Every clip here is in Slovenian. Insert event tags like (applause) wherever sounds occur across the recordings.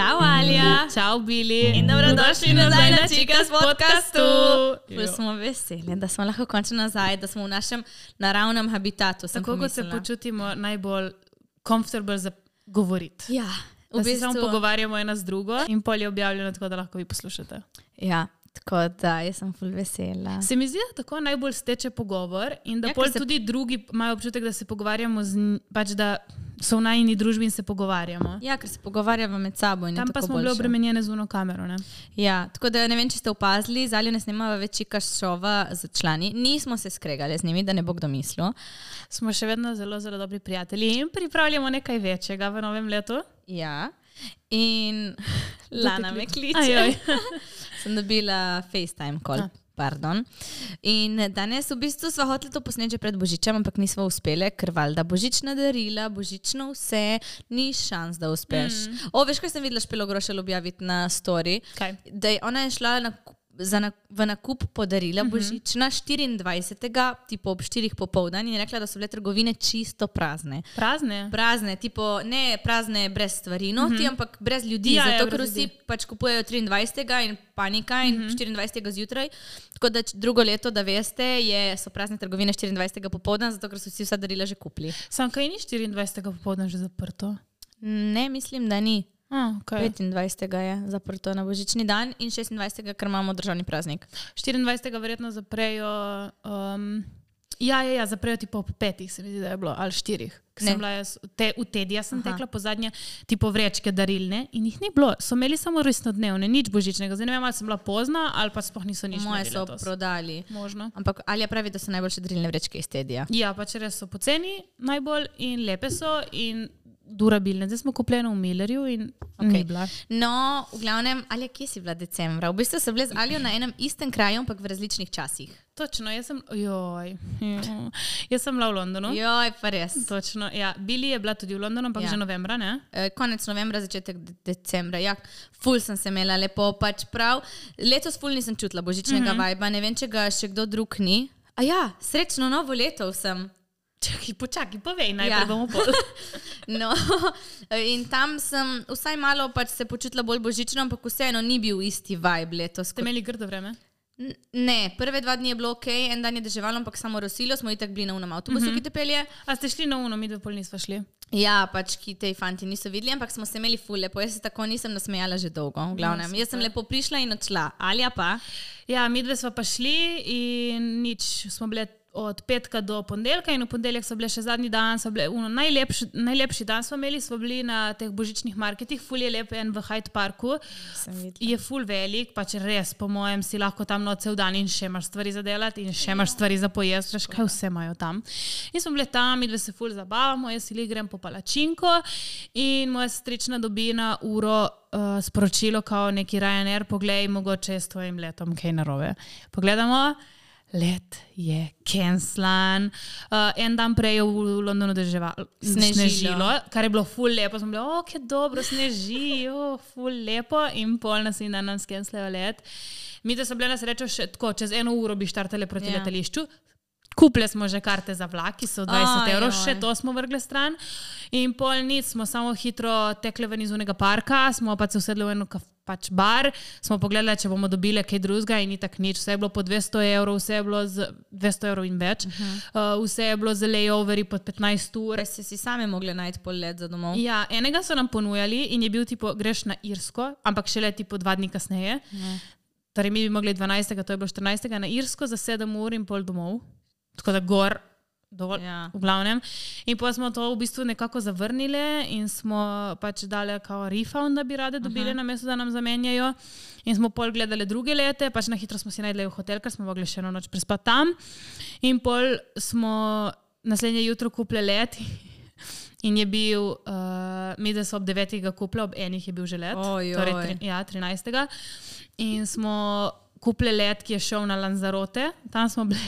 Čau, Alja. Čau, Bili. In dobrodošli nazaj na Chikas podcastu. Ful smo veseli, da smo lahko končno nazaj, da smo v našem naravnem habitatu. Tako kot se počutimo najbolj komfortabel za govoriti. Ja, v Da se bistvu. samo pogovarjamo ena z drugo in pol je objavljeno tako, da lahko vi poslušate. Ja, tako da jaz sem ful vesela. Se mi zdi, da tako najbolj steče pogovor in da Ja, pol se- tudi drugi imajo občutek, da se pogovarjamo z, n- pač da so v najni družbi in se pogovarjamo. Ja, ker se pogovarjamo med sabo. Tam pa smo bile boljše. obremenjene z uno kamero. Ne? Ja, tako da ne vem, če ste opazili, zalju ne snimava več čika šova z člani. Nismo se skregali z njimi, da ne bo kdo mislil. Smo še vedno zelo, zelo dobri prijatelji in pripravljamo nekaj večjega v novem letu. Ja. In (laughs) Lana me kliče. (laughs) Sem dobila FaceTime call. Pardon. In danes v bistvu smo hoteli to posneči že pred Božičem, ampak nismo uspeli, ker valjda božična darila, božično vse, ni šans, da uspeš. Mm. O, veš, kaj sem videla špelo grošelj objaviti na story? Kaj? Da je ona je šla na, za na, v nakup podarila Mhm. božična 24. tipo ob 4 popoldan in je rekla, da so bile trgovine čisto prazne. Prazne. Prazne, tipo, ne prazne brez stvari, noti, mm -hmm. ampak brez ljudi. Ja, Ja, ja, zato, ker vsi ljudi. pač kupujejo 23. in panika in mm -hmm. 24. zjutraj. Tako da drugo leto, da veste, je, so prazne trgovine 24. popoldan, zato ker so vsi vsa darila že kupili. Sam kaj ni 24. popoldne že zaprto? Ne, mislim, da ni. Ah, okay. 25. je zaprto na božični dan in 26. ker imamo državni praznik. 24. verjetno zaprejo. Um, ja, ja, ja, zaprejo tipo ob petih, se mi zdi, da je bilo, ali štirih. Sem bila jaz, te, v tedni jaz sem Aha. Tekla po zadnje, tipo vrečke darilne in jih ni bilo. So imeli samo resnodnevne, nič božičnega. Zdaj ne vem, ali sem bila pozna ali pa sploh niso nič Moje so letos. prodali. Možno. Ampak Alja pravi, da so najboljše darilne vrečke iz tedija. Ja, pač res so poceni najbolj in lepe so in durabilne. Zdaj smo kupljene v Millerju in okay. Ni bila. No, v glavnem, Alja, kje si bila decembra? V bistvu so bile z Aljo na enem istem kraju, ampak v različnih časih. Točno, jaz sem, joj, joj, jaz sem bila v Londonu. Joj, pa res. Točno, ja. Bili je bila tudi v Londonu, ampak Ja. že novembra, ne? Eh, Konec novembra, začetek de decembra. Ja, ful sem se imela lepo, pač prav. Letos ful nisem čutila božičnega mm -hmm. vajba, ne vem, če ga še kdo drug ni. A ja, srečno novo leto vsem. Čakaj, počakaj, povej, najprej Ja. bomo pol. (laughs) No, (laughs) in tam sem vsaj malo pač se počutila bolj božično, ampak vseeno ni bil isti vibe letos. Ste imeli grdo vreme? Ne, prve dva dni je bilo ok, en dan je deževalo, ampak samo rosilo, smo itak bili na unem avtobusu, mm -hmm. ki te pelje. A ste šli na uno, mi dve pol nismo šli. Ja, pač ki te fanti niso videli, ampak smo se imeli ful lepo. Jaz se tako nisem nasmejala že dolgo, v glavnem. No, Jaz sem lepo prišla in odšla. Alja pa. Ja, mi dve smo pa šli in nič, smo bile od petka do ponedeljka in v ponedeljek so bile še zadnji dan, so bile, uno, najlepši, najlepši dan smo imeli, smo bili na teh božičnih marketih, ful je lep en v Hyde Parku. Je ful velik, pač res, po mojem, si lahko tam noč cel dan in še imaš stvari za delati in še imaš stvari za pojesti, veš, kaj vse imajo tam. In smo bili tam, mi dve se ful zabavamo, jaz si li grem po palačinko in moja sestrična dobi na uro uh, sporočilo, kao neki Ryanair, poglej, mogoče je s tvojim letom kaj narobe. Pogledamo. Let je cancelan. Uh, en dan prej je v Londonu deževalo, Snežilo. snežilo, kar je bilo ful lepo. Smo bili, o, kaj dobro, sneži, o, ful lepo. In pol nas in dan nam skenslajo let. Mi, da so bile na srečo še tako, čez eno uro bi štartale proti Ja. yeah. letališču. Kupili smo že karte za vlak, ki so 20 Aj, evrov, še to smo vrgli stran. In pol nič, smo samo hitro tekli ven iz unega parka, smo pa se usedli v eno kaf, pač bar, smo pogledali, če bomo dobili kaj drugega in tako nič. Vse je bilo po 200 evrov, vse je bilo z 200 evrov in več. Uh -huh. uh, vse je bilo z layoveri pod 15 ur. Res ste si sami mogli najti pol let za domov. Ja, enega so nam ponujali in je bil tipo, greš na Irsko, ampak šele tipo dva dni kasneje. Ja. Torej, mi bi mogli 12. to je bilo 14. na Irsko za 7 ur in pol domov. Tako da gor, dol, Ja. v glavnem. In pa smo to v bistvu nekako zavrnili in smo pač dali kao refund, da bi rade dobili, uh -huh. namesto da nam zamenjajo. In smo pol gledali druge lete, pač na hitro smo si najdli hotel, ker smo mogli še eno noč prespati tam. In pol smo naslednje jutro kupili let. (laughs) In je bil, uh, mi da so ob 9. ga kupili, ob enih je bil že let, Ojoj. torej tri, ja, 13. In smo kupili let, ki je šel na Lanzarote, tam smo bili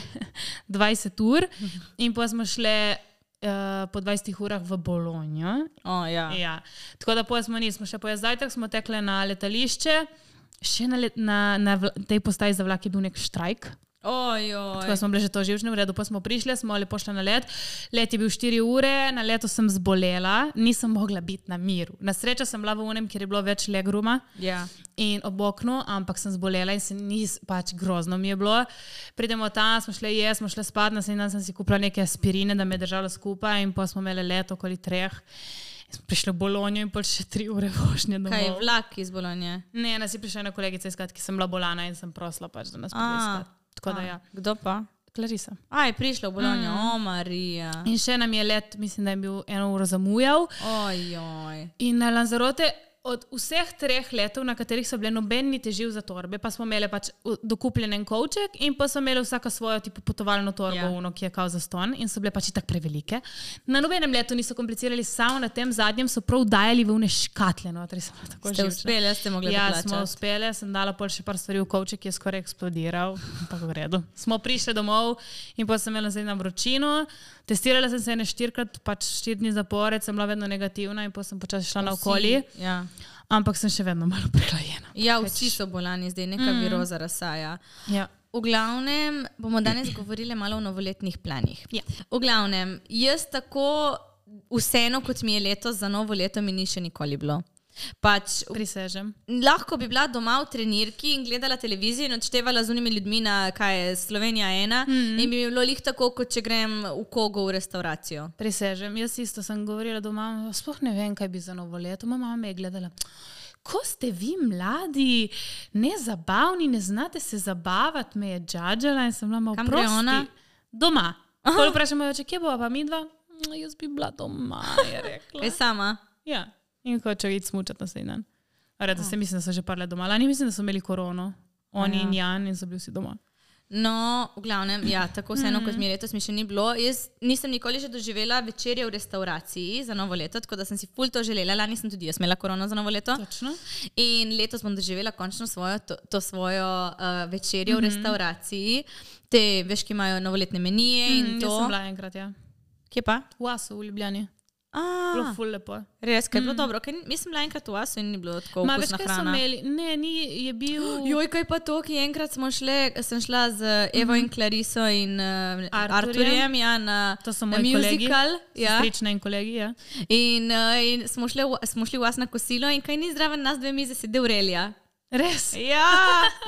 20 (laughs) ur, in pa smo šli uh, po 20 urah v Bologno. O, ja. Ja. Tako da pol smo nismo še pojeli zajtrk, smo tekli na letališče, še na, let, na, na tej postaji za vlak je bil nek štrajk. Ojoj. Tako smo bili že to živčni, v redu, pa smo prišli, smo lepo šli na let. Let je bil 4 ure, na leto sem zbolela, nisem mogla biti na miru. Na srečo sem bila v unem, kjer je bilo več legruma Ja. in ob oknu, ampak sem zbolela in se ni pač grozno mi je bilo. Pridemo tam, smo šli jesti, smo šli spat, naslednji dan sem si kupila neke aspirine, da me je držalo skupaj in pa smo imeli leto okoli treh. Smo prišli v Bolonijo in pol še tri ure vožnje domov. Kaj je vlak iz Bolonije? Ne, nas je prišla ena kolegica iskat, ki sem bila bolana in sem prosila, pač, da nas pride iskat. Tako da ja, Kdo pa? Clarisa. A, je prišla v Bolonijo, mm. o Marija. In še nam je let, mislim, da je bil eno uro zamujal. Ojoj. In na Lanzarote, od vseh treh letov, na katerih so bile noben ni težil za torbe, pa smo imeli pač dokupljen en kovček in pa smo imeli vsaka svojo tipo, potovalno torbo, Ja. yeah. uno, ki je kao za ston in so bile pač tako prevelike. Na nobenem letu niso komplicirali, samo na tem zadnjem so prav dajali v une škatle. Notri, sem bila tako Ste živčna. uspeli, ste mogli Ja, poplačati. smo uspeli, sem dala pol še par stvari v kovček, ki je skoraj eksplodiral, ampak v redu. Smo prišli domov in pa sem imela zdaj na vročino. Testirala sem se ne štirikrat, pač štiri dni zapored, sem bila vedno negativna in pa sem počasi šla naokoli, Ja. ampak sem še vedno malo prehlajena. ja, vsi so bolani, zdaj neka mm. viroza razsaja. Ja. V glavnem bomo danes govorili malo o novoletnih planih. Ja. V glavnem, jaz tako vseeno, kot mi je letos za novo leto, mi ni še nikoli bilo. Pač, Prisežem. lahko bi bila doma v trenirki in gledala televizijo in odštevala z unimi ljudmi na kaj je Slovenija ena mm -hmm. in bi mi bilo lih tako, kot če grem v kogo v restauracijo. Prisežem. Jaz isto sem govorila doma, sploh ne vem, kaj bi za novo leto. Moja mama me je gledala. Ko ste vi mladi, nezabavni, ne znate se zabavati, me je džadžala in sem bila malo Kam gre ona? Doma. (laughs) Ko vprašamo, če kje bo, pa mi dva, "Mm, jaz bi bila doma, je rekla. Kaj sama? Ja, in hoče iti smučati naslednji dan. Redo, se mislim, da so že parle doma. Lani mislim, da so imeli korono, oni Ja. in Jan in so bili vsi doma. No, v glavnem, ja, tako vseeno kot mi letos, mi še ni bilo. Jaz nisem nikoli že doživela večerje v restauraciji za novo leto, tako da sem si ful to želela. Lani sem tudi jaz imela korono za novo leto. Točno. In letos bom doživela končno svojo, to, to svojo uh, večerjo mm -hmm. v restauraciji. Te, veš, ki imajo novoletne menije in Mm, to. jaz sem bila enkrat, ja. Kje pa? V Asu, v Ljubljani. Bilo A, ful lepo. res, kaj je bilo dobro. Ker mi sem bila enkrat v Asu in ni bilo tako Ma, veš, kaj hrana. imeli? Ne, ni, je bil. Joj, kaj pa to, ki enkrat smo šle, sem šla z Evo in Clariso in uh, Arturjem. Arturjem ja, na, To so moji kolegi. musical. Ja. Strična in kolegi, ja. In, uh, in smo, šle smo šli v vas na kosilo in kaj ni zraven nas dve mize sedel Relja. Res. Ja,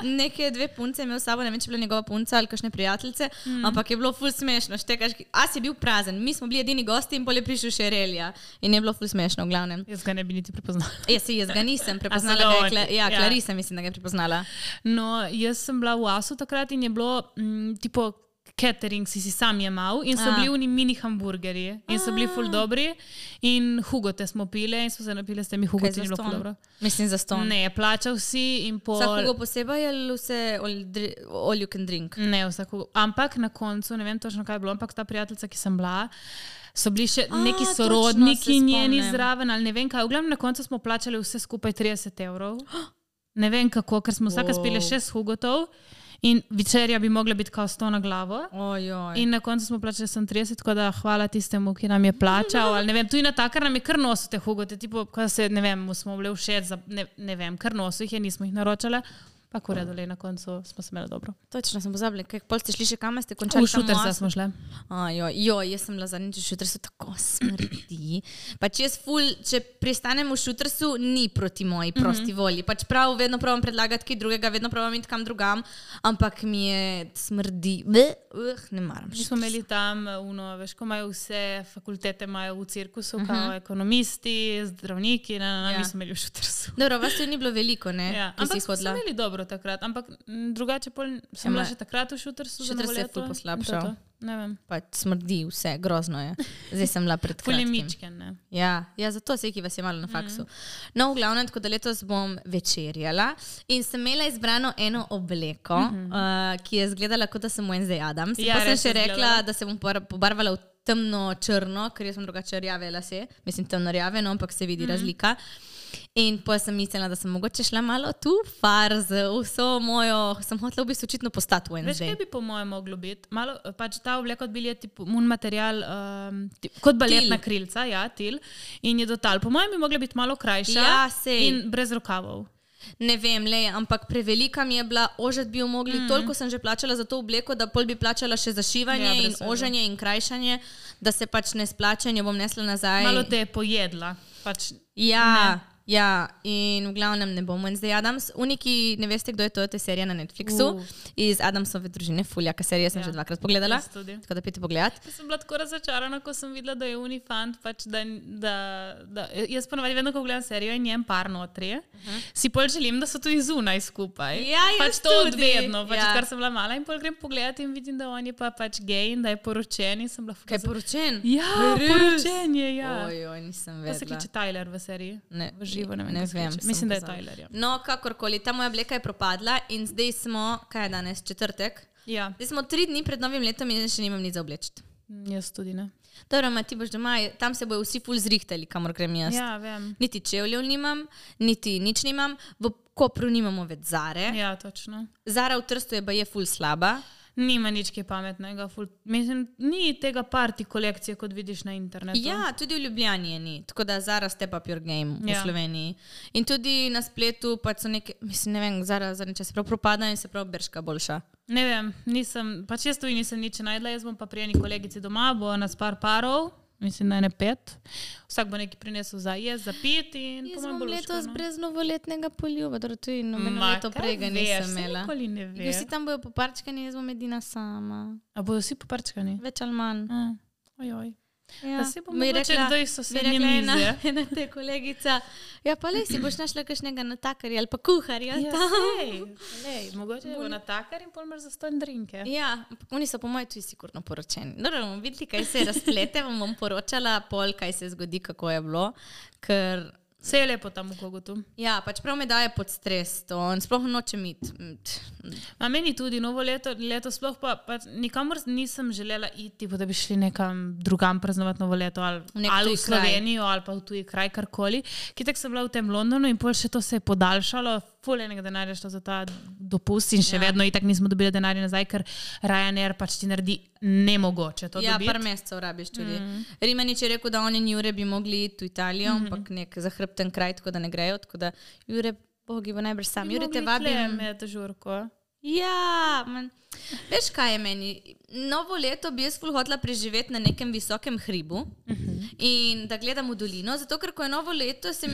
neke dve punce je imel s sabo, ne vem, če je bila njegova punca ali kakšne prijateljice, mm. ampak je bilo ful smešno. Štekaš, as je bil prazen, mi smo bili edini gosti in pol je prišel še Relja in je bilo ful smešno v glavnem. Jaz ga ne bi niti prepoznala. (laughs) Jaz, jaz ga nisem prepoznala, ga je? Kla, ja, Ja. Clarisa mislim, da ga je prepoznala. No, jaz sem bila v Asu takrat in je bilo mm, tipo. Catering si si sam jemal in so bili oni mini hamburgerji in so bili ful dobri. In hugote smo pile in smo se napili s temi hugoti. za in je bilo ful ston? dobro. Mislim za ston. Ne, plačal si in pol. Vsakogo posebej ali vse all, you can drink? Ne, vsako. Ampak na koncu, ne vem točno kaj je bilo, ampak ta prijateljica, ki sem bila, so bili še A, neki sorodniki njeni zraven ali ne vem kaj. V glavnem na koncu smo plačali vse skupaj 30 evrov. (gasps) Ne vem kako, ker smo vsaka Wow. spili šest hugotov in večerja bi mogla biti kao 100 na glavo. Ojoj. In na koncu smo plačali samo 30, tako da hvala tistemu, ki nam je plačal. Ali, ne vem, tu in ta, ker nam je kar nosil te hugote, tipo, ko se, ne vem, smo bili všeč, ne, ne vem, kar nosil jih je, nismo jih naročali. Pa ko redo, le na koncu smo se imeli dobro. Točno sem pozabila, kaj pol ste šli še kam, ste končali V šuter v smo šli. Jo, jaz sem bila zadnjič v šutrsu, tako smrdi. Pač jaz ful, če pristanem v šutrsu, ni proti moji prosti mm -hmm. volji. Pač prav vedno pravim predlagati kaj drugega, vedno pravim iti kam drugam, ampak mi je smrdi. Bleh, uh, ne maram. Mi smo imeli tam, uno, veš, ko imajo vse fakultete imajo v cirkusu, uh -huh. kao ekonomisti, zdravniki, na, na, na, Ja. mi smo imeli v šutersu. Dobro, vas tu ni bilo veliko, ne? Ja, ampak smo imeli dobro takrat, ampak drugače pol, sem Ja, bila še takrat v šutersu. za Šuter novo se je ful to je poslabšal. to. Ne vem. Pač smrdi vse, grozno je. Zdaj sem bila pred je kratkim. mičken, ne. Ja, ja, zato se ki vas je malo na faksu. Mm. No, v glavnem, tako da letos bom večerjala in sem imela izbrano eno obleko, mm -hmm. uh, ki je izgledala kot da sem Wednesday Adams. Ja, pa sem res še je rekla, izgledala. da se bom pobarvala v temno črno, ker jaz sem drugače rjave lase, mislim temno rjave, no, ampak se vidi mm -hmm. razlika. In pa sem mislila, da sem mogoče šla malo tu far z vso mojo, sem hotela v bistvu očitno postati Veš, Wednesday. kaj bi po mojem moglo biti? Malo, pač ta obleka od bil je tipo, mun material, um, tip, kot baletna Til. krilca, ja, til. In je do tal. Po mojem bi mogla biti malo krajša Ja, sej. in brez rokavov. Ne vem, le, ampak prevelika mi je bila, ožet bi jo mogli, mm. toliko sem že plačala za to obleko, da pol bi plačala še zašivanje Ja, ja, in oženje in krajšanje, da se pač ne splača in jo bom nesla nazaj. Malo te je pojedla. Pač, Ja, ja, in v glavnem ne bom Wednesday Adams. Uniki, ne veste, kdo je to, to je serija na Netflixu Uh. iz Adamsove družine, Fuljaka serija sem Ja. že dvakrat pogledala. Tako da pite pogled. Jaz sem bila tako razočarana, ko sem videla, da je Unifant. Pač, da, da, da, jaz ponovadi, vedno, ko gledam serijo in njem par notri, uh -huh. si pol želim, da so tudi zunaj skupaj. Ja, pač to tudi. odvedno, pač, Ja. kar sem bila mala in pol grem pogledat in vidim, da on je pa pač gej in da je poročen in sem bila Kaj je poročen? Ja, Res? poročen je, ja. Oj, oj, nisem Kako se vedela. kliče Tyler v seriji? Ne, v živo, ne vem. ne vem, Mislim, da je. Tyler. Ja. No, kakorkoli, ta moja obleka je propadla in zdaj smo, kaj je danes, četrtek. ja, Zdaj smo tri dni pred novim letom in še nimam nič za obleči. mm, jaz tudi ne. Dobro, ma ti boš doma, tam se bojo vsi ful zrihtali, kamor grem jaz. Ja, vem. Niti čevljev nimam, niti nič nimam, v Kopru nimamo več Zare. Ja, točno. Zara v Trstu je pa je ful slaba. Nima nič kaj pametnega. Ful, mislim, ni tega parti kolekcije, kot vidiš na internetu. Ja, tudi v Ljubljani je ni, tako da Zara step up your game v Ja. Sloveniji. In tudi na spletu pač so neke, mislim, ne vem, Zara zadnji čas prav propada in se prav berška boljša. Ne vem, nisem, pač jaz tu nisem nič najdla, jaz bom pa pri eni kolegici doma, bo nas par parov, mislim, da ne pet. Vsak bo nekaj prinesel za jesti, za piti in Jaz po mojem imam bo luška, letos no. brez novoletnega poljuba, torej tudi nobeno Ma, leto kaj prej ga veš, nisem imela. Ne. Vsi tam bojo poparčkani, jaz bom edina sama. A bodo vsi poprčkani? Več ali manj. Ojoj. Ja. Da si bo Mi je mogoče rekla- kdo iz mi je sosednje rekla ena, ena te kolegica. Ja, pa le si boš našla kakšnega natakarja ali pa kuharja. Ja, sej, lej, mogoče bo na takar in pol imaš za stojn drinke. Ja, ampak oni so po mojem tudi sigurno poročeni. No, bomo videli, kaj se razplete, vam bom poročala pol, kaj se zgodi, kako je bilo. Ker, Vse je lepo tam v kogutu. ja, pač prav me daje pod stres to sploh nočem iti. A meni tudi novo leto, leto sploh pa, pa nikamor nisem želela iti, da bi šli nekam drugam praznovati novo leto ali, V ali v Slovenijo ali pa v tuji kraj, karkoli. Kitek sem bila v tem Londonu in pol še to se je podaljšalo, fuljenega denarja šlo za ta dopust in še Ja. vedno itak nismo dobili denarja nazaj, ker Ryanair pač ti naredi nemogoče to Ja, dobiti. par mesecev rabiš tudi. Mm. Rimanič je rekel, da oni in Jure bi mogli iti v Italijo, mm. ampak nek zahrbten kraj, tako da ne grejo. Tako da Jure, bogi bo najbrž sam. Jure te vabi. Med žurko. Ja, man. Veš kaj je meni? Novo leto bi jaz ful hotela preživeti na nekem visokem hribu uh -huh. in da gledam v dolino, zato ker ko je novo leto, se,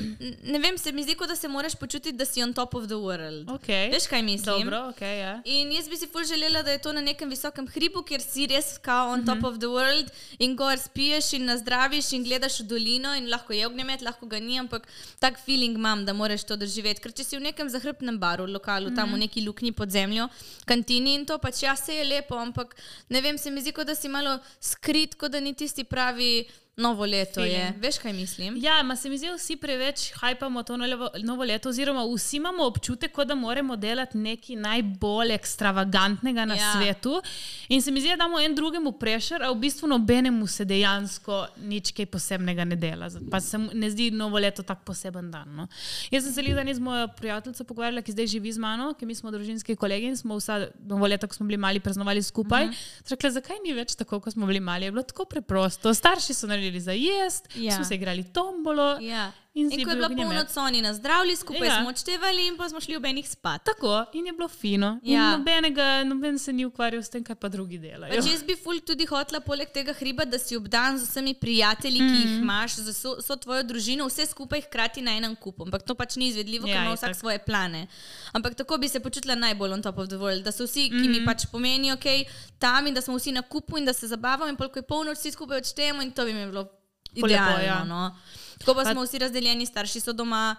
ne vem, se mi zdi, kot da se moraš počutiti, da si on top of the world. Okay. Veš kaj mislim? Dobro, okay, ja. In jaz bi si ful želela, da je to na nekem visokem hribu, kjer si res kao on top of the world in gor spiješ in nazdraviš in gledaš v dolino in lahko je ognjemet, lahko ga ni, ampak tak feeling imam, da moraš to doživeti. Ker če si v nekem zahrbtnem baru, lokalu, tam v neki luknji pod zemljo, kantini in to, pač ja, se je lepo, ampak ne vem, se mi zdi, kot da si malo skrit, kot da ni tisti pravi novo leto. Je. Feeling. Veš, kaj mislim? Ja, ma se mi zdi, vsi preveč hajpamo to novo, novo leto, oziroma vsi imamo občutek, da moramo delati nekaj najbolj ekstravagantnega na Ja. svetu. In se mi zdi, da damo en drugemu prešer, a v bistvu nobenemu se dejansko nič kaj posebnega ne dela. Pa se mu ne zdi novo leto tako poseben dan. No. Jaz sem se leta z mojo prijateljico pogovarjala, ki zdaj živi z mano, ki mi smo družinski kolegi in smo vsa novo leto, ko smo bili mali, praznovali skupaj. Uh -huh. Rekla, zakaj ni več tako, kot smo bili mali? Je bilo tako preprosto. Starši so naredili za jesti, ja. smo se igrali tombolo. Ja. In In, in ko je bil bila ognjemet. polnoč, so oni nas zdravili, skupaj ja. Smo odštevali in pa smo šli ob enih spat. Tako, in je bilo fino. Ja. Ja. Nobenega, noben se ni ukvarjal s tem, kaj pa drugi delajo. Pač jaz bi ful tudi hotela, poleg tega hriba, da si obdan z vsemi prijatelji, ki jih Mhm. imaš, z vso, vso tvojo družino, vse skupaj hkrati na enem kupu. Ampak to pač ni izvedljivo, ker Ja, ima vsak itak. svoje plane. Ampak tako bi se počutila najbolj on top of the world, da so vsi, ki Mhm. mi pač pomenijo, ok, tam in da smo vsi na kupu in da se zabavamo in polk je polnoč, vsi skupaj odštejemo in to bi mi bilo Ful lepo, idealno. ja. No. Tako pa, Pa- smo vsi razdeljeni, starši so doma.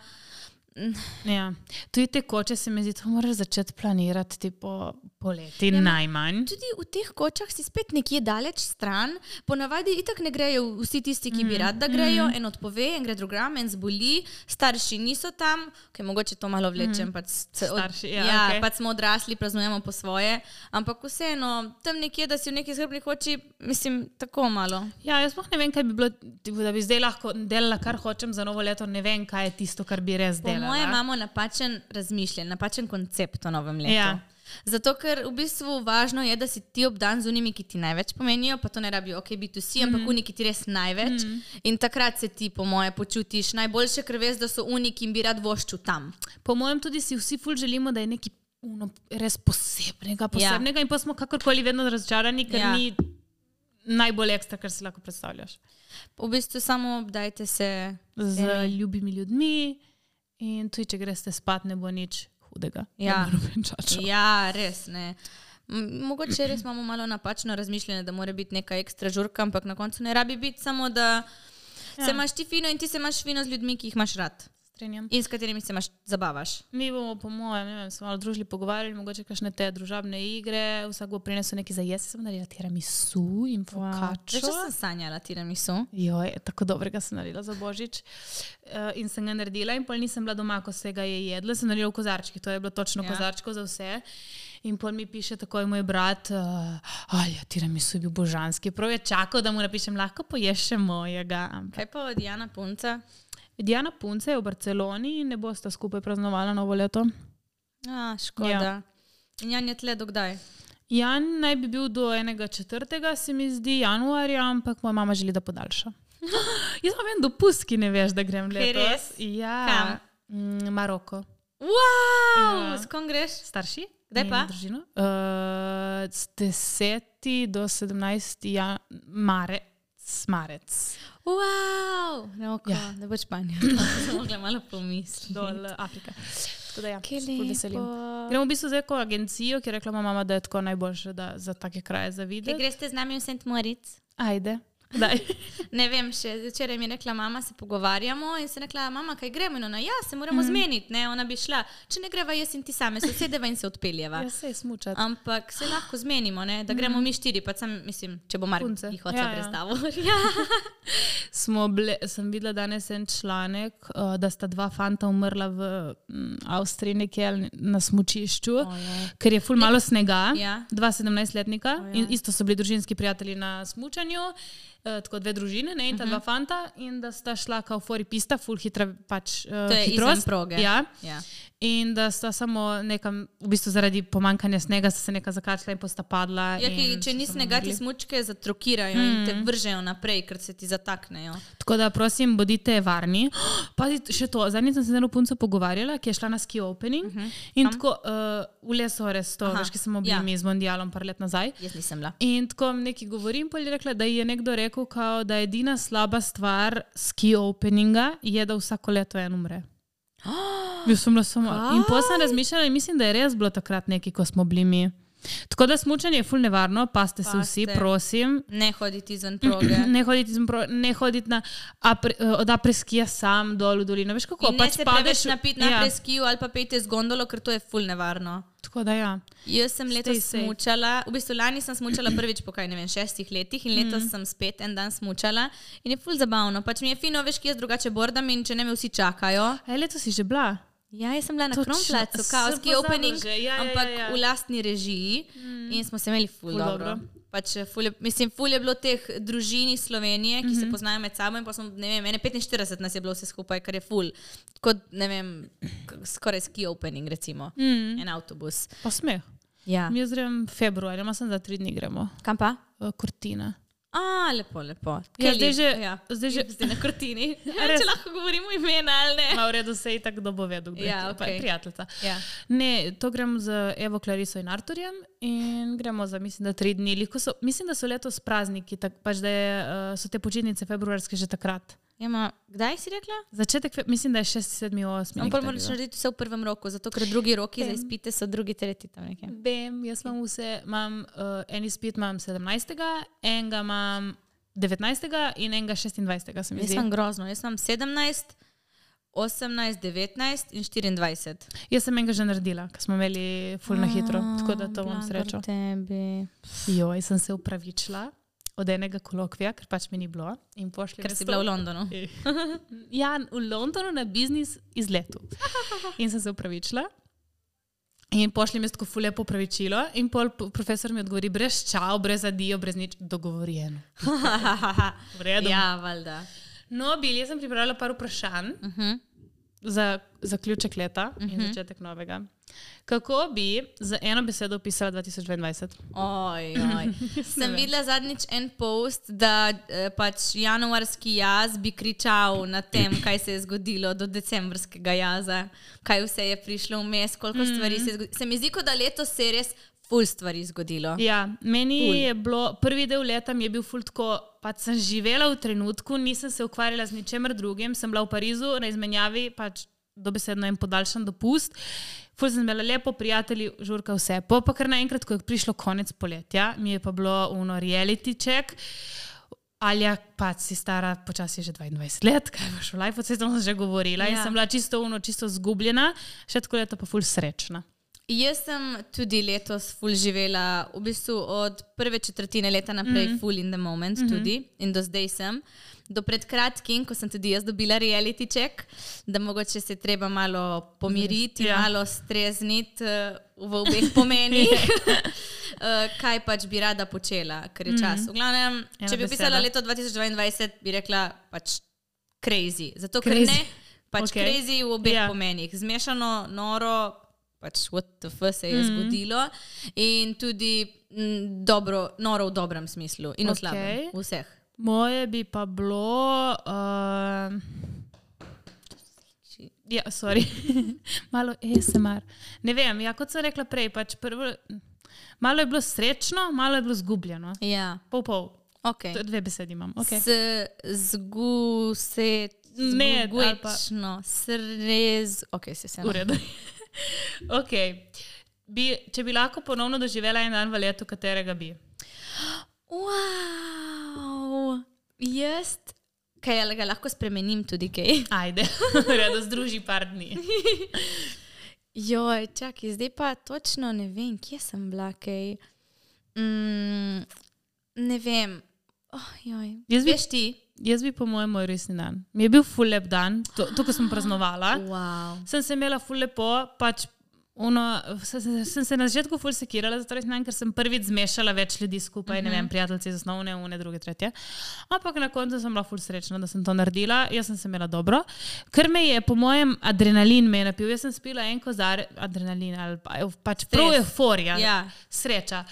Ja. Tudi te koče se mi zdi, da moraš začeti planirati tipo, poleti ja, najmanj. Tudi v teh kočah si spet nekje daleč stran, ponavadi itak ne grejo vsi tisti, ki Mm, bi rad, da grejo, en odpove, en gre drugam, en zboli, starši niso tam, okay, mogoče to malo vlečem. Pač, se od- Mm. Starši, ja, ja okej. pač smo odrasli, praznujemo po svoje, ampak vseeno, tam nekje, da si v neki skrbni koči, mislim, tako malo. Ja, jaz sploh ne vem, kaj bi bilo, da bi zdaj lahko delala, kar hočem za novo leto. Ne vem, kaj je tisto, kar bi res Po delala. mojem imamo napačen razmišljanje, napačen koncept o novem letu. Ja. Zato, ker v bistvu važno je, da si ti obdan z unimi, ki ti največ pomenijo, pa to ne rabijo, ok, biti vsi, ampak mm. uni, ki ti res največ. Mm. In takrat se ti, po moje, počutiš najboljše, ker veš, da so uni, ki jim bi rad voščil tam. Po mojem, tudi si vsi ful želimo, da je nekaj uno, res posebnega, posebnega ja. in pa smo kakorkoli vedno razočarani, ker ja. ni najbolj ekstra, kar si lahko predstavljaš. V bistvu samo obdajte se z eni. ljubimi ljudmi in tudi, če greste spat, ne bo nič hudega. Ja, ja res ne. Mogoče res imamo malo napačno razmišljanje, da mora biti neka ekstra žurka, ampak na koncu ne rabi biti samo, da ja. se imaš ti fino in ti se imaš fino z ljudmi, ki jih imaš rad strinjam. In s katerimi se imaš zabavaš. Mi bomo, po mojem, ne vem, se malo družili, pogovarjali, mogoče kakšne te družabne igre, vsak bo prinesel nekaj za jesti, sem naredila tiramisu in fokačo. Wow. Že sem sanjala tiramisu. Jo, je tako dobrega sem naredila za božič. Uh, in sem ga naredila in pol nisem bila doma, ko se ga je jedla, sem naredila v kozarčki, to je bilo točno ja. kozarčko za vse. In pol mi piše takoj moj brat, uh, ali ja, tiramisu je bil božanski. Prav je čakal, da mu napišem, lahko poješ še mojega. Kaj pa od Jana Punca? Diana Punce je v Barceloni in ne boste skupaj praznovali novo leto. A, škoda. Ja. In Jan je tle dokdaj? Jan naj bi bil do enega četrtega, se mi zdi, januarja, ampak moja mama želi, da podaljša. (gasps) Jaz imam en dopust, ki ne veš, da grem letos. Res? Ja, mm, Maroko. Wow, ja. s kom greš? Starši? Kdaj pa? Družino. Uh, z 10 do 17 ja, marec. Marec. Wow, no, ja. ne boš Španija. (clears throat) Samo mogla malo pomisliti. Dol Afrika. Da, ja, Gremo v bistvu za neko agencijo, ki je rekla mama, da je tako najboljše da, za take kraje za videti. Greste z nami v St. Moritz? Ajde. (laughs) ne vem, še včeraj mi je rekla, mama se pogovarjamo in se rekla, mama, kaj gremo. No, ja, se moramo mm zmeniti. Ne? Ona bi šla, če ne greva jaz in ti same, se sedeva in se odpeljeva. (laughs) ja, se smučati. Ampak se lahko zmenimo, ne? da gremo mm mi štiri, pa sem, mislim, če bo Marko jih hotel ja, ja. predstavo. (laughs) Ja. ble, sem videla danes en članek, uh, da sta dva fanta umrla v um, Avstriji, nekje na smučišču, oh, ja. ker je ful malo snega, ja. dva sedemnajstletnika oh, ja. in isto so bili družinski prijatelji na smučanju. Eh, tako dve družine, ne, in ta uh -huh. dva mhm. fanta, in da sta šla kao fori pista, full hitra pač uh, hitrost. Proge. Ja. ja. In da sta samo nekam, v bistvu zaradi pomankanja snega, se nekaj zakačila in posta padla. Ja, ki, če ni snega, ti smočke zatrokirajo mm. in te mhm. vržejo naprej, ker se ti zataknejo. Tako da prosim, bodite varni. (gasps) Pazite, še to, zadnjič sem se z eno punco pogovarjala, ki je šla na ski opening. Uh mhm. -huh. In Tam? tako uh, v leso res to, veš, ki smo bili ja. z mondialom par let nazaj. Jaz nisem bila. In tako nekaj govorim, pa je rekla, da je nekdo rekel, rekel, kao, da je edina slaba stvar ski openinga, je, da vsako leto en umre. (gasps) Bil sem samo. In potem sem razmišljala in mislim, da je res bilo takrat nekaj, ko smo bili mi. Tako da smučanje je fulno nevarno, pa ste se vsi, prosim. Ne hoditi izven proge. (clears throat) ne hoditi izven proge, ne hoditi na, apre, eh, od apreskija sam dol v dolino. Veš kako? In pač se padeš na pit na ja. apreskiju ali pa pejte z gondolo, ker to je fulno nevarno. Tako da ja. Jaz sem letos smučala, v bistvu lani sem smučala (clears throat) prvič po kaj ne vem, šestih letih in letos mm. sem spet en dan smučala in je fulno zabavno. Pač mi je fino, veš, ki jaz drugače bordam in če ne me vsi čakajo. E, letos si že bila. Ja, jaz sem bila na Kromplacu, kaoski opening, ja, ja, ampak ja, ja. v lastni režiji mm. in smo se imeli ful, ful dobro. dobro. Pač, ful je, mislim, ful je bilo teh družin iz Slovenije, ki mm -hmm. se mhm. poznajo med sabo in pa smo, ne vem, 45 nas je bilo vse skupaj, kar je ful. Kot, ne vem, skoraj ski opening, recimo, mm. en avtobus. Pa smeh. Ja. Mi gremo februarja, ima sem za tri dni gremo. Kam pa? Kortina. A, lepo, lepo. Ja, zdaj že, ja. zdaj že zdaj na krtini. (laughs) Ja, če lahko govorimo imena ali ne. Ma v redu se je tako dobo vedel, kdo ja, je okay. prijateljica. Ja. Ne, to gremo z Evo Clariso in Arturjem in gremo za, mislim, da tri dni. So, mislim, da so letos prazniki, tak, pač da je, uh, so te počitnice februarske že takrat. Ja, ma, kdaj si rekla? Začetek, mislim, da je 6, 7, 8. Ampak moraš narediti vse v prvem roku, zato ker drugi roki Bem. za izpite so drugi, tretji tam nekje. Vem, jaz imam vse, imam uh, en izpit, imam 17. enega imam 19. in enega 26. Jaz sem grozno, jaz sem 17. 18, 19 in 24. Jaz sem enega že naredila, ker smo imeli fulno hitro, tako da to imam srečo. Jo, jaz sem se upravičila od enega kolokvija, ker pač mi ni bilo. Ker si bila v Londonu. (laughs) ja, v Londonu na biznis izletu. In sem se upravičila. In pošlji mi tako fulje popravičilo, in pol profesor mi odgovori, brez čau, brez adijo, brez nič, dogovorjeno. (laughs) V redu. Ja, valjda. No, bil sem pripravila par vprašanj. Uh -huh. Za zaključek leta uh -huh. in začetek novega. Kako bi za eno besedo opisala 2022? Oj, (laughs) oj. Sem videla zadnjič en post, da eh, pač januarski jaz bi kričal na tem, (clears throat) kaj se je zgodilo do decembrskega jaza, kaj vse je prišlo vmes, koliko stvari se je zgodilo. Se mi zdi, da letos se je res ful stvari zgodilo. Ja, meni ful. je bilo, prvi del leta mi je bil ful tako, pač sem živela v trenutku, nisem se ukvarjala z ničemer drugim, sem bila v Parizu na izmenjavi, pač dobesedno en podaljšan dopust. Ful sem imela lepo, prijatelji, žurka vse. Po pa kar naenkrat, ko je prišlo konec poletja, mi je pa bilo uno reality check. Alja, pa si stara, počasi že 22 let, kaj imaš v life, vse to sem že govorila. Ja. In sem bila čisto uno, čisto zgubljena, še tako leta pa ful srečna. Jaz sem tudi letos ful živela, v bistvu od prve četrtine leta naprej, mm -hmm. full in the moment, mm -hmm. tudi in do zdaj sem. Do pred kratkim, ko sem tudi jaz dobila reality check, da mogoče se treba malo pomiriti, ja. malo strezniti uh, v obeh pomenih, uh, (laughs) kaj pač bi rada počela, ker je čas. -hmm. V glavnem, Ena če bi opisala leto 2022, bi rekla pač crazy. Zato ker crazy. ne, pač okay. crazy v obeh ja. pomenih. Zmešano, noro, pač what the fuck se je mm. zgodilo. In tudi m, dobro, noro v dobrem smislu in v okay. slabem, vseh. Moje bi pa bilo. Uh, ja, sorry, (laughs) malo ASMR. Ne vem, ja, kot sem rekla prej, pač prvo, malo je bilo srečno, malo je bilo zgubljeno. Ja. Pol pol. Okay. Dve besedi imam. Okay. Zgu se. Ne, gučno, srez. Ok, se sem. Uredu. (laughs) okay. bi, če bi lahko ponovno doživela en dan v letu, katerega bi? Wow. Jaz, kaj je, ga lahko spremenim tudi kaj. (laughs) Ajde, (laughs) da združi par dni. Joj, čakaj, zdaj pa točno ne vem, kje sem bila, kaj. Mm, ne vem. Oh, jaz bi, ti? Jaz bi, po mojem, moj resni dan. Mi je bil full lep dan, to, to ko sem praznovala. Wow. Sem se imela full lepo, pač Uno, sem, sem se na začetku ful sekirala, zato znam, ker sem prvič zmešala več ljudi skupaj, uh -huh. ne vem, mhm. prijatelji iz osnovne, une, druge, tretje. Ampak na koncu sem bila ful srečna, da sem to naredila, jaz sem se imela dobro. Ker me je, po mojem, adrenalin me je napil. Jaz sem spila en kozar, adrenalin ali pa, pač prav euforija, ja. sreča.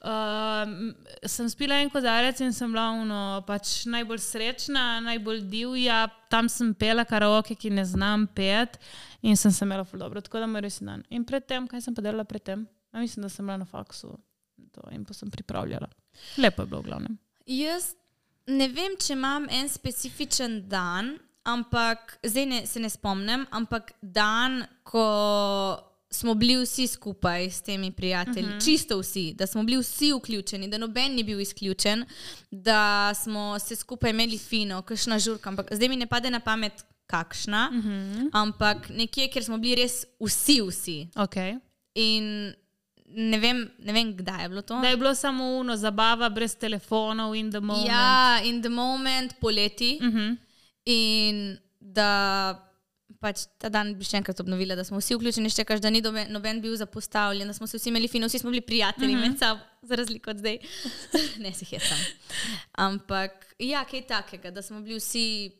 Uh, sem spila en kozarec in sem bila uno, pač najbolj srečna, najbolj divja. Tam sem pela karaoke, ki ne znam pet. In sem se imela ful dobro, tako da me res dan. In predtem, kaj sem pa delala predtem? Ja, mislim, da sem bila na faksu to, in pa sem pripravljala. Lepo je bilo, v glavnem. Jaz ne vem, če imam en specifičen dan, ampak zdaj ne, se ne spomnim, ampak dan, ko smo bili vsi skupaj s temi prijatelji, uh mhm. -huh. čisto vsi, da smo bili vsi vključeni, da noben ni bil izključen, da smo se skupaj imeli fino, kakšna žurka. Ampak zdaj mi ne pade na pamet, kakšna, uh mhm. -huh. ampak nekje, kjer smo bili res vsi, vsi. Okay. In ne vem, ne vem, kdaj je bilo to. Da je bilo samo uno, zabava brez telefonov in the moment. Ja, in the moment, poleti. Uh mhm. -huh. In da pač ta dan bi še enkrat obnovila, da smo vsi vključeni, še kaž, da ni doben, noben bil zapostavljen, da smo se vsi imeli fino, vsi smo bili prijatelji uh -huh. med sabo, za razliko od zdaj. (laughs) ne si jih sem. Ampak ja, kaj takega, da smo bili vsi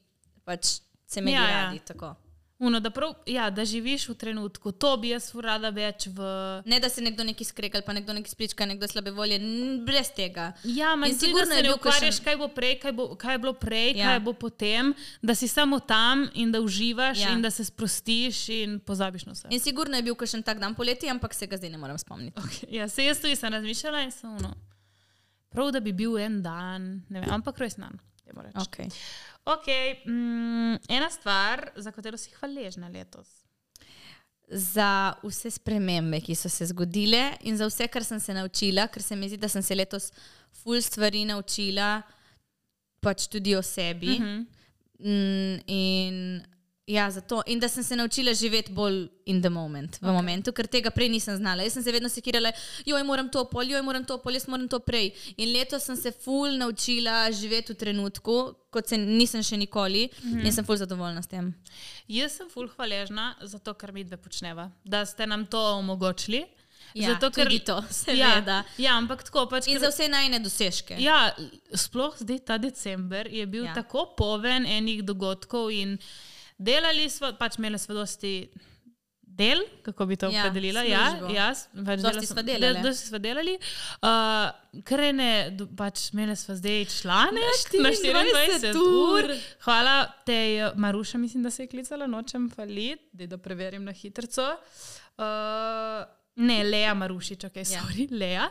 pač se mi ja, ja, radi. Tako. Uno, da, prav, ja, da živiš v trenutku, to bi jaz rada več. V... Ne, da se nekdo nekaj skregal, pa nekdo nekaj sprička, nekdo slabe volje, brez tega. Ja, manj sigurno je, da se ne ukvarjaš, kaj bo prej, kaj, bo, kaj je bilo prej, ja. kaj bo potem, da si samo tam in da uživaš ja. in da se sprostiš in pozabiš na vse. In sigurno je bil še en tak dan poleti, ampak se ga zdaj ne morem spomniti. Okay. Ja, se jaz tudi sem razmišljala in sem, no, prav da bi bil en dan, ne vem, ampak res dan. Okay. Okay, mm, ena stvar, za katero si hvaležna letos. Za vse spremembe, ki so se zgodile, in za vse, kar sem se naučila, ker se mi zdi, da sem se letos ful stvari naučila, pač tudi o sebi. Uh mhm. -huh. mm, in Ja, zato. In da sem se naučila živeti bolj in the moment, v okay. momentu, ker tega prej nisem znala. Jaz sem se vedno sekirala, joj, moram to pol, joj, moram to pol, jaz moram to prej. In letos sem se ful naučila živeti v trenutku, kot se nisem še nikoli mm -hmm. in sem ful zadovoljna s tem. Jaz sem ful hvaležna za to, kar mi dve počneva, da ste nam to omogočili. Ja, Zato, ker je to, (laughs) seveda. Ja, ja, ampak tako pač. In ker, za vse najne dosežke. Ja, sploh zdaj ta december je bil ja. tako poven enih dogodkov in delali smo, pač imeli smo dosti del, kako bi to Ja, opredelila. Ja, službo. jaz, pač Dosti sem- delale. del- Dosti smo delali. Uh, krene, pač imeli smo zdaj članek Na na 24 24 ur. Hvala tej Maruša, mislim, da se je klicala, nočem faliti, da, da preverim na hitrico. Uh, Ne, Lea Marušič, ok, Ja. sorry, ja. Lea.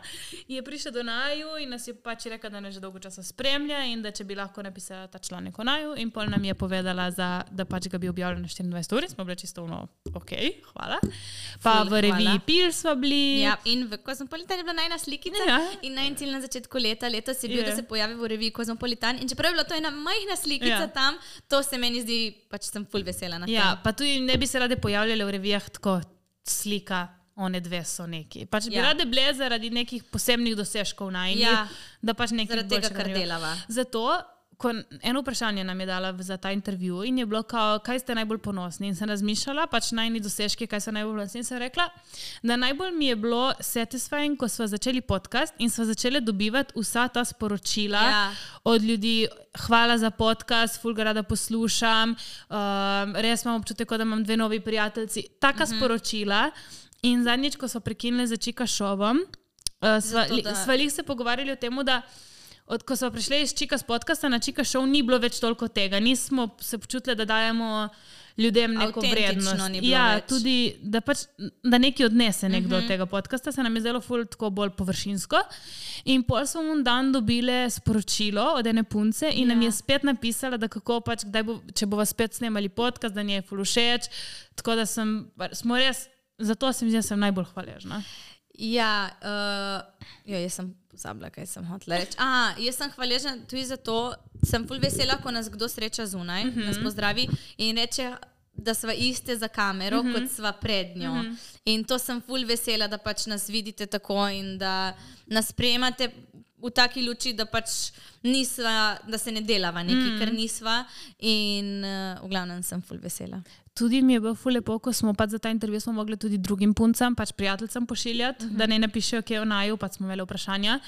Je prišla do Naju in nas je pač rekla, da nas že dolgo časa spremlja in da če bi lahko napisala ta članek o Naju. In pol nam je povedala, za, da pač ga bi objavili na 24 ur in smo bili čisto no, ok, hvala. Pa Ful, v reviji hvala. Pil smo bili. Ja, in v Kozmopolitan je bila najna slikica. Ja. In najn cilj na začetku leta, letos je bil, Je. da se pojavi v reviji Kozmopolitan. In čeprav je bila to ena majhna slikica Ja. tam, to se meni zdi, pač sem full vesela na Ja, tem. pa tudi ne bi se rade pojavljale v revijah tako slika. One dve so neki. Pač bi Ja. rade bile zaradi nekih posebnih dosežkov najnih, Ja. da pač nekaj Zaradi tega, kar delava. Zato, ko eno vprašanje nam je dala za ta intervju in je bilo, kao, kaj ste najbolj ponosni. In sem razmišljala, pač najni dosežki, kaj so najbolj ponosni. In sem rekla, da najbolj mi je bilo satisfying, ko smo začeli podcast in smo začeli dobivati vsa ta sporočila Ja. od ljudi. Hvala za podcast, ful ga rada poslušam. Um, res imam občutek, da imam dve novi prijatelji. Taka uh -huh. sporočila. In zadnjič, ko so prekinili za Čika šovom, uh, sva, Zato, da- sva lih se pogovarjali o tem, da od, ko smo prišli iz Čika podcasta na Čika šov, ni bilo več toliko tega. Nismo se počutili, da dajemo ljudem neko vrednost. ja, več. tudi da, pač, da nekaj odnese nekdo uh -huh. od tega podcasta, se nam je zelo ful tako bolj površinsko. In pol smo mu dan dobile sporočilo od ene punce in ja. nam je spet napisala, da kako pač, bo, če bomo spet snemali podcast, da njej je ful všeč. Tako da sem, smo res, zato se mi zdi, da sem najbolj hvaležna. Ja, uh, jo, jaz sem pozabila, kaj sem hotela reči. Aha, jaz sem hvaležna tudi zato, sem ful vesela, ko nas kdo sreča zunaj, uh -huh. nas pozdravi in reče, da sva iste za kamero, uh -huh. kot sva pred njo. Uh -huh. In to sem ful vesela, da pač nas vidite tako in da nas sprejemate v taki luči, da pač nisva, da se ne delava nekaj, mm. ker nisva. In uh, v glavnem sem ful vesela. Tudi mi je bilo ful lepo, ko smo pač za ta intervju smo mogli tudi drugim puncam, pač prijateljem pošiljati, uh -huh. da ne napišejo, kje je naju, pa smo imeli vprašanja.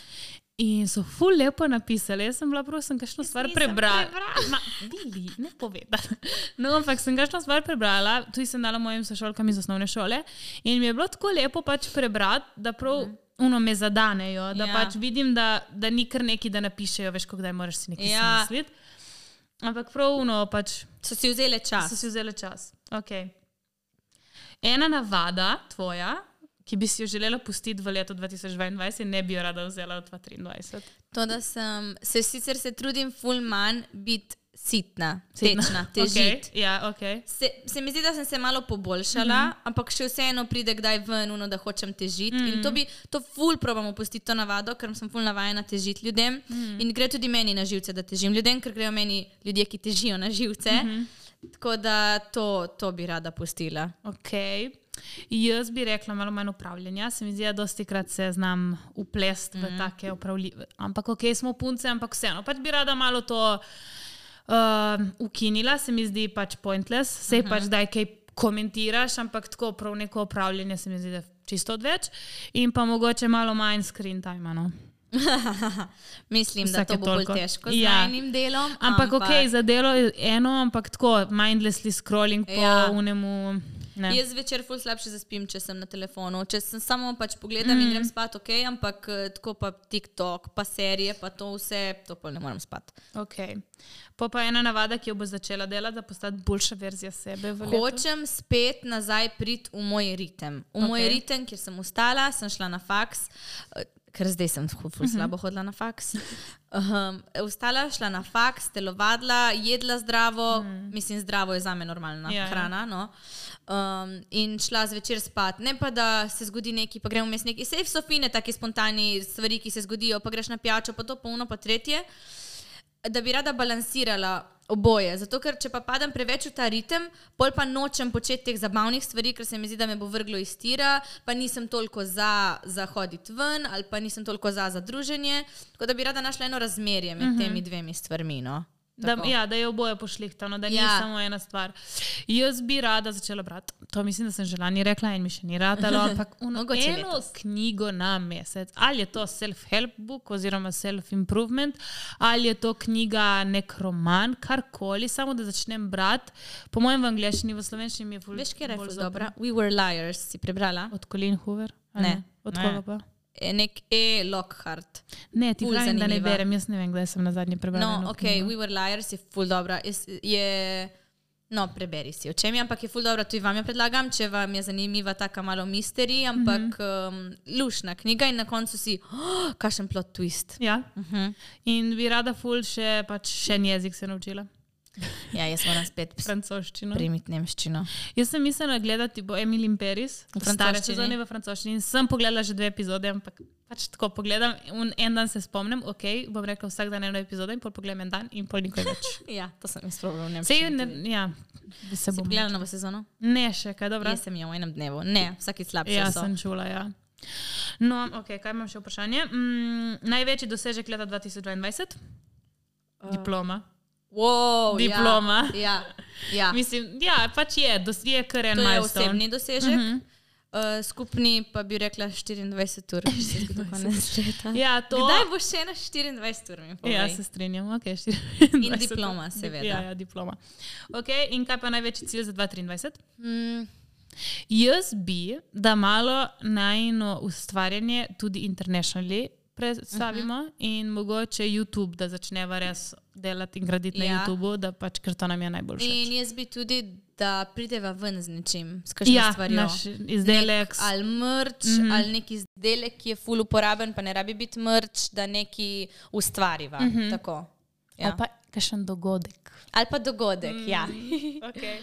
In so ful lepo napisali. Jaz sem bila prav, sem kakšno stvar prebrala. prebrala. Ma, Bili, ne povedati. No, ampak sem kakšno stvar prebrala, tudi sem dala mojim sošolkam iz osnovne šole. In mi je bilo tako lepo pač prebrati, da prav. Uno me zadanejo, da Ja. pač vidim, da, da ni kar neki, da napišejo, veš, kdaj moraš si nekaj ja. misliti. Ampak prav, uno pač So si vzeli čas. So si vzeli čas. Okay. Ena navada tvoja, ki bi si jo želela pustiti v letu 2022 in ne bi jo rada vzela v 2023. To, da sem se sicer se trudim ful manj biti sitna, Sitna. tečna, (laughs) težiti. Okay. Ja, ok. Se, se mi zdi, da sem se malo poboljšala, mm -hmm. ampak še vseeno pride kdaj ven, uno, da hočem težiti. Mm -hmm. In to bi, to ful probam opustiti, to navado, ker sem ful navajena težiti ljudem. Mm -hmm. In gre tudi meni na živce, da težim ljudem, ker grejo meni ljudje, ki težijo na živce. Mm -hmm. Tako da to, to bi rada pustila. okay. Jaz bi rekla malo manj upravljanja. Se mi zdi, da dosti krat se znam uplesti mm. v take upravljive. Ampak ok, smo punce, ampak vseeno. Pač bi rada malo to uh, ukinila, se mi zdi pač pointless. Sej uh -huh. pač daj kaj komentiraš, ampak tako prav neko upravljanje se mi zdi, da je čisto odveč. In pa mogoče malo manj screen time. No? (laughs) Mislim, da Vsake to bo bolj toliko. težko z Ja. enim delom. Ampak, ampak ok, za delo je eno, ampak tako mindlessly scrolling po Ja. unemu. Ne. Jaz večer ful slabše zaspim, če sem na telefonu. Če sem samo pač pogledam mm. in grem spat, ok, ampak eh, tako pa TikTok, pa serije, pa to vse, to pa ne morem spati. Okay. Po pa ena navada, ki jo bo začela delati, da postati boljša verzija sebe. Hočem spet nazaj priti v moj ritem. V okay. moj Ok. ritem, kjer sem ustala, sem šla na faks, eh, ker zdaj sem ful, ful slabo hodila na faks. Um, ustala, šla na faks, telovadila, jedla zdravo, mm. mislim, zdravo je za me normalna Ja, ja, ja. hrana. No? Um, in šla zvečer spat. Ne pa, da se zgodi nekaj, pa gremo vmes neki. Sej so fine, take spontane stvari, ki se zgodijo, pa greš na pijačo, pa to, pa uno, pa tretje. Da bi rada balansirala oboje. Zato, ker če pa padem preveč v ta ritem, pol pa nočem početi teh zabavnih stvari, ker se mi zdi, da me bo vrglo iz tira, pa nisem toliko za, za hoditi ven, ali pa nisem toliko za, za druženje. Tako da bi rada našla eno razmerje med uh -huh. temi dvemi stvarmi. No? Da, Tako. ja, da je oboje pošlihtano, da ja. ni samo ena stvar. Jaz bi rada začela brati. To mislim, da sem že lani rekla in mi še ni ratalo, ampak (laughs) eno letos. knjigo na mesec. Ali je to self-help book oziroma self-improvement, ali je to knjiga nek roman, karkoli, samo da začnem brati. Po mojem v angleščini, v slovenščini je ful, Veš, kje je dobra? We were liars, si prebrala? Od Colin Hoover? A Ne. Od Ne. koga pa? E, nek E. Lockhart. Ne, ti pravim, da ne berem, jaz ne vem, kdaj sem na zadnje prebrala. No, ok, knjigo. We were liars je ful dobra. Je, je, no, preberi si o čem je, ampak je ful dobra. Tudi vam jo predlagam, če vam je zanimiva taka malo misteri, ampak mm -hmm. um, lušna knjiga in na koncu si, oh, kakšen plot twist. Ja. Uh -huh. In bi rada ful še, pač še en jezik se naučila. (laughs) Ja, jaz moram spet Francoščino. primiti nemščino. Jaz sem mislila gledati bo Paris, V stare sezone v francoščini. In sem pogledala že dve epizode, ampak pač tako pogledam. En dan se spomnim, ok, bom rekla vsak dan eno epizodo in pol pogledam en dan in pol nikoli več. (laughs) Ja, to sem jaz problem v Sej, nemščini. ne, tudi. ja, bi se bom. pogledala novo sezono? Ne, še kaj dobro. Jaz sem jo v enem dnevu. Ne, vsaki slabši Ja, so. sem čula, ja. No, ok, kaj imam še vprašanje? Mm, največji dosežek leta 2022? Uh. Diploma. Wow, Diploma. Ja, ja, ja. Mislim, ja, pač je, je kar en milestone. osebni dosežek. Mhm. Uh, skupni pa bi rekla 24 ur, če se zgodi konec leta. Ja, to. Kdaj bo še na 24 ur? Ja, se strinjam. Okay, In diploma, seveda. Ja, ja, diploma. Okay, in kaj pa največji cilj za 2023? Mm, Jaz bi, da malo najno ustvarjanje tudi internationally predstavimo uh -huh. in mogoče YouTube, da začneva res delati in graditi ja. na. YouTubu, da pač, ker to nam je najbolj všeč. in jaz bi tudi, da prideva ven z nečim, s kakšno Ja, stvarjo. naš izdelek. Nek, ali mrč, mm -hmm. ali neki izdelek, ki je ful uporaben, pa ne rabi biti mrč, da neki ustvariva. Mm -hmm. Tako. Ja. Ja. Ali pa kakšen dogodek. Ali pa dogodek, mm. ja. (laughs) Okay.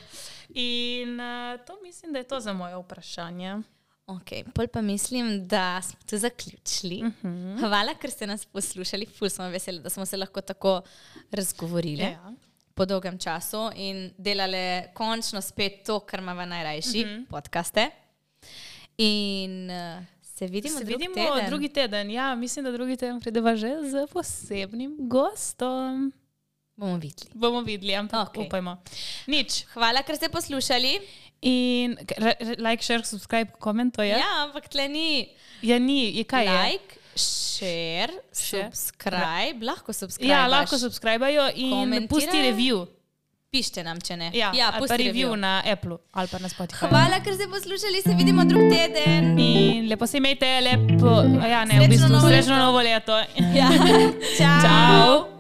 In uh, to mislim, da je to za moje vprašanje. Ok, pol pa mislim, da smo tu zaključili. Uh -huh. Hvala, ker ste nas poslušali. Ful smo veseli, da smo se lahko tako razgovorili Ja. po dolgem času in delali končno spet to, kar imamo najrajši, uh -huh. podcaste. In uh, se vidimo, Se drug vidimo teden. drugi teden. Ja, mislim, da drugi teden prideva že z posebnim gostom. Bomo videli. Bomo videli, ampak okay. Upajmo. Nič. Hvala, ker ste poslušali. In like, share, subscribe, comment, to je. Ja, ja ampak tle ni. ja ni, je kaj je. Like, share, Share. subscribe, lahko subscribe. Ja, lahko subscribejo in pusti review. Pišite nam, če ne. Ja, ja ali pa review na Apple ali pa na Spotify. Hvala, ker ste poslušali, se vidimo drug teden. In lepo se imejte, lepo, ja, ne, v Srečno bistvu novo srečno leto. novo leto. Ja. (laughs) Čau. Ciao.